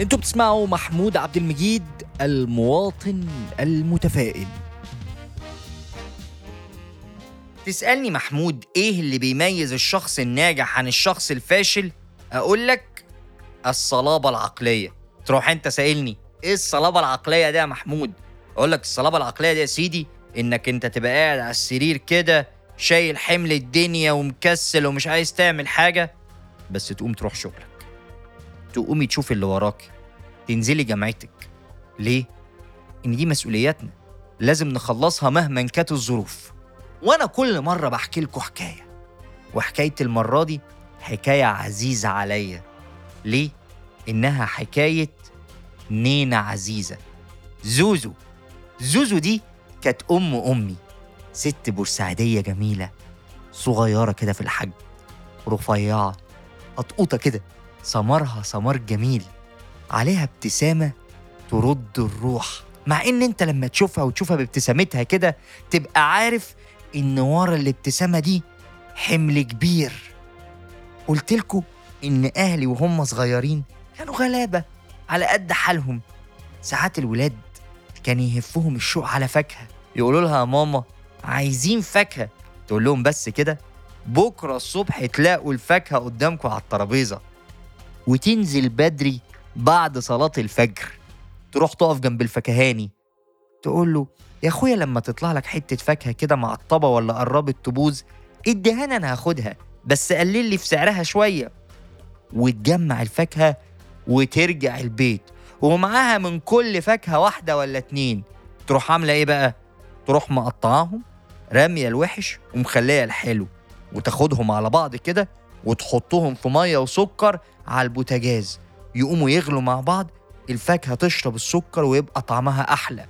أنتوا بتسمعوا محمود عبد المجيد المواطن المتفائل تسألني محمود إيه اللي بيميز الشخص الناجح عن الشخص الفاشل؟ أقول لك الصلابة العقلية تروح أنت سائلني إيه الصلابة العقلية دي يا محمود؟ أقول لك الصلابة العقلية دي يا سيدي إنك أنت تبقى قاعد على السرير كده شايل حمل الدنيا ومكسل ومش عايز تعمل حاجة بس تقوم تروح شغلك تقومي تشوف اللي وراك تنزلي جامعتك. ليه؟ إن دي مسؤولياتنا. لازم نخلصها مهما كانت الظروف. وأنا كل مرة بحكي لكم حكاية. وحكاية المرة دي حكاية عزيزة عليا. ليه؟ إنها حكاية نينا عزيزة. زوزو. زوزو دي كانت أم أمي. ست بورسعيدية جميلة. صغيرة كده في الحجم. رفيعة. قطقوطة كده. سمرها سمار جميل عليها ابتسامة ترد الروح. مع إن أنت لما تشوفها وتشوفها بابتسامتها كده تبقى عارف إن ورا الابتسامة دي حمل كبير. قلت لكم إن أهلي وهم صغيرين كانوا غلابة على قد حالهم. ساعات الولاد كان يهفهم الشوق على فاكهة. يقولوا لها يا ماما عايزين فاكهة. تقول لهم بس كده بكرة الصبح تلاقوا الفاكهة قدامكم على الترابيزة. وتنزل بدري بعد صلاة الفجر. تروح تقف جنب الفكهاني. تقول له يا أخويا لما تطلع لك حتة فاكهة كده معطبه ولا قربت تبوظ اديها أنا هاخدها بس قلل لي في سعرها شوية. وتجمع الفاكهة وترجع البيت. ومعاها من كل فاكهة واحدة ولا اتنين. تروح عاملة إيه بقى؟ تروح مقطعاهم رامية الوحش ومخليه الحلو. وتاخدهم على بعض كده وتحطهم في مية وسكر على البوتاجاز. يقوموا يغلوا مع بعض الفاكهة تشرب السكر ويبقى طعمها أحلى.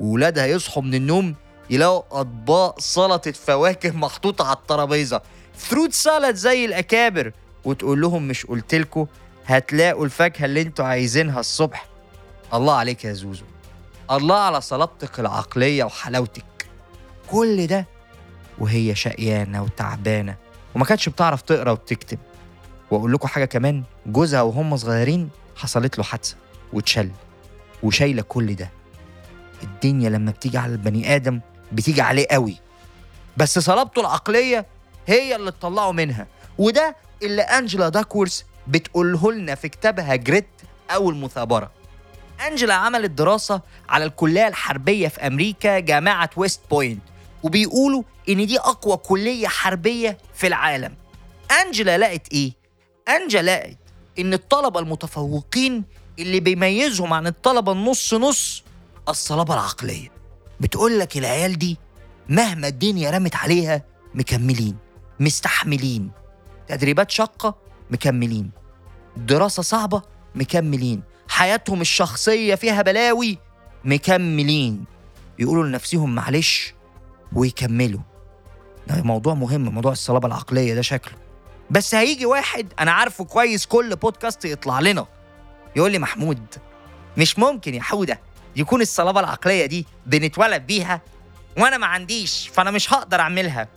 وولادها يصحوا من النوم يلاقوا أطباق سلطة فواكه محطوطة على الترابيزة. فروت سالاد زي الأكابر. وتقول لهم مش قلت لكم هتلاقوا الفاكهة اللي أنتوا عايزينها الصبح. الله عليك يا زوزو. الله على صلابتك العقلية وحلاوتك. كل ده وهي شقيانة وتعبانة. وما كانتش بتعرف تقرا وتكتب. وأقول لكم حاجة كمان جوزها وهم صغيرين حصلت له حادثة واتشل وشايلة كل ده. الدنيا لما بتيجي على البني آدم بتيجي عليه قوي. بس صلابته العقلية هي اللي تطلعه منها. وده اللي أنجلا داكورث بتقوله لنا في كتابها Grit أو المثابره انجلا عملت دراسة على الكلية الحربية في أمريكا جامعة ويست بوينت. وبيقولوا إن دي أقوى كلية حربية في العالم. أنجلا لقت إيه؟ أنجلا لقت إن الطلبة المتفوقين اللي بيميزهم عن الطلبة النص نص الصلابة العقلية. بتقول لك العيال دي مهما الدنيا رمت عليها مكملين مستحملين. تدريبات شاقة مكملين. دراسة صعبة مكملين. حياتهم الشخصية فيها بلاوي مكملين. يقولوا لنفسهم معلش ويكملوا. ده موضوع مهم موضوع الصلابة العقلية ده شكله. بس هيجي واحد أنا عارفه كويس كل بودكاست يطلع لنا. يقول لي محمود مش ممكن يا حودة يكون الصلابة العقلية دي بنتولد بيها وأنا ما عنديش فأنا مش هقدر أعملها.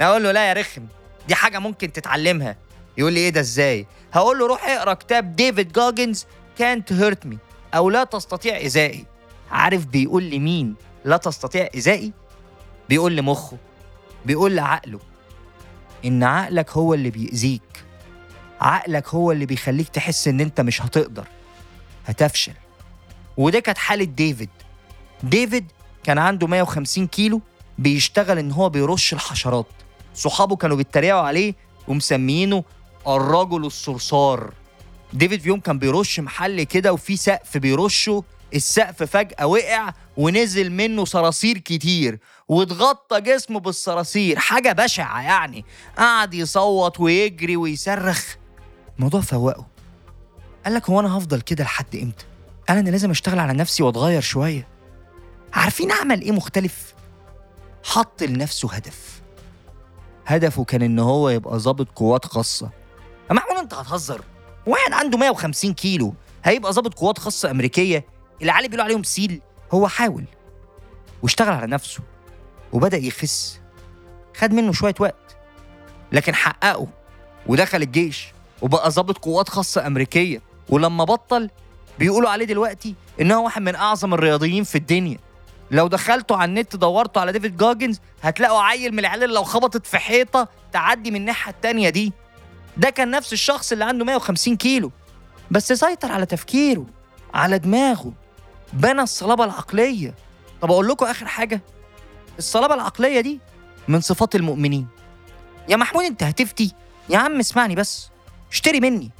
أقول له لا يا رخم دي حاجة ممكن تتعلمها. يقول لي إيه ده إزاي؟ هقول له روح اقرأ كتاب ديفيد جاجنز كانت هيرت مي أو لا تستطيع ايذائي عارف بيقول لي مين لا تستطيع ايذائي بيقول لمخه بيقول لعقله إن عقلك هو اللي بيأذيك. عقلك هو اللي بيخليك تحس إن أنت مش هتقدر هتفشل. وده كانت حالة ديفيد. ديفيد كان عنده 150 كيلو بيشتغل إن هو بيرش الحشرات. صحابه كانوا بيتريقوا عليه ومسميينه الرجل الصرصار. ديفيد في يوم كان بيرش محل كده وفي سقف بيرشه السقف فجأة وقع ونزل منه صراصير كتير. واتغطى جسمه بالصراصير. حاجة بشعة يعني. قعد يصوت ويجري ويصرخ. الموضوع فوقه. قال لك هو أنا هفضل كده لحد إمتى؟ أنا اللي لازم أشتغل على نفسي وأتغير شوية. عارفين اعمل إيه مختلف؟ حط لنفسه هدف. هدفه كان إن هو يبقى ضابط قوات خاصة. يا معقول أنت هتهزر؟ واحد عنده 150 كيلو هيبقى ضابط قوات خاصة أمريكية؟ العيال بيقولوا عليهم سيل. هو حاول. واشتغل على نفسه. وبدأ يخس. خد منه شوية وقت لكن حققه ودخل الجيش وبقى ضابط قوات خاصة أمريكية. ولما بطل بيقولوا عليه دلوقتي إن هو واحد من أعظم الرياضيين في الدنيا. لو دخلتوا على النت دورتوا على ديفيد جاجنز هتلاقوا عيل من العيال اللي لو خبطت في حيطة تعدي من الناحية التانية دي. ده كان نفس الشخص اللي عنده 150 كيلو. بس سيطر على تفكيره على دماغه بنى الصلابة العقلية. طب أقول لكم آخر حاجة. الصلابة العقلية دي من صفات المؤمنين. يا محمود انت هتفتي؟ يا عم اسمعني بس اشتري مني.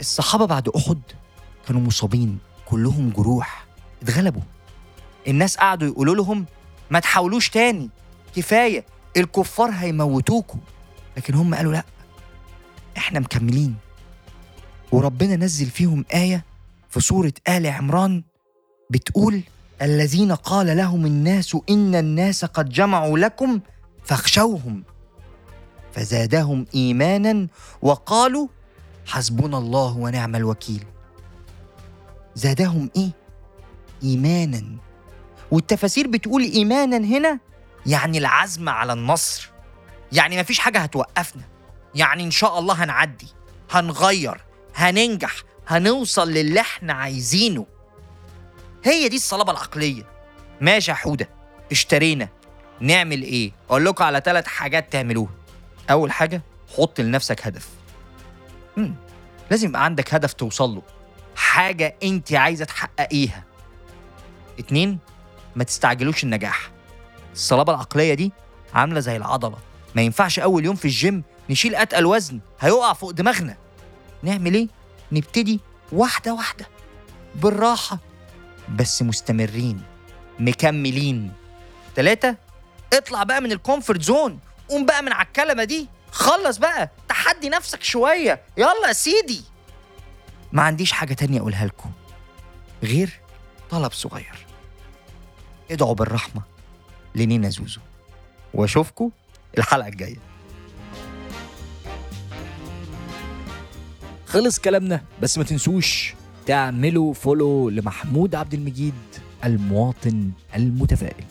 الصحابة بعد أحد كانوا مصابين كلهم جروح اتغلبوا. الناس قعدوا يقولوا لهم ما تحاولوش تاني كفاية الكفار هيموتوكوا. لكن هم قالوا لا إحنا مكملين. وربنا نزل فيهم آية في سورة آل عمران بتقول الذين قال لهم الناس إن الناس قد جمعوا لكم فاخشوهم فزادهم إيمانا وقالوا حسبنا الله ونعم الوكيل. زادهم إيه؟ إيمانا. والتفاسير بتقول إيمانا هنا يعني العزم على النصر. يعني مفيش حاجة هتوقفنا. يعني إن شاء الله هنعدي هنغير هننجح هنوصل للي إحنا عايزينه. هي دي الصلابة العقلية. ماشي يا حودة اشترينا. نعمل إيه؟ أقول لكم على ثلاث حاجات تعملوها. أول حاجة حط لنفسك هدف. مم. لازم يبقى عندك هدف توصل له. حاجة أنت عايزة تحققيها. اتنين ما تستعجلوش النجاح. الصلابة العقلية دي عاملة زي العضلة. ما ينفعش أول يوم في الجيم نشيل أتقل وزن هيقع فوق دماغنا. نعمل إيه؟ نبتدي واحدة واحدة. بالراحة. بس مستمرين مكملين. تلاتة اطلع بقى من ال comfort zone قوم بقى من على الكلمة دي. خلص بقى تحدي نفسك شوية. يلا يا سيدي. ما عنديش حاجة تانية أقولها لكم غير طلب صغير. ادعوا بالرحمة لنينا زوزو. وأشوفكم الحلقة الجاية. خلص كلامنا بس ما تنسوش تعملوا فولو لمحمود عبد المجيد المواطن المتفائل.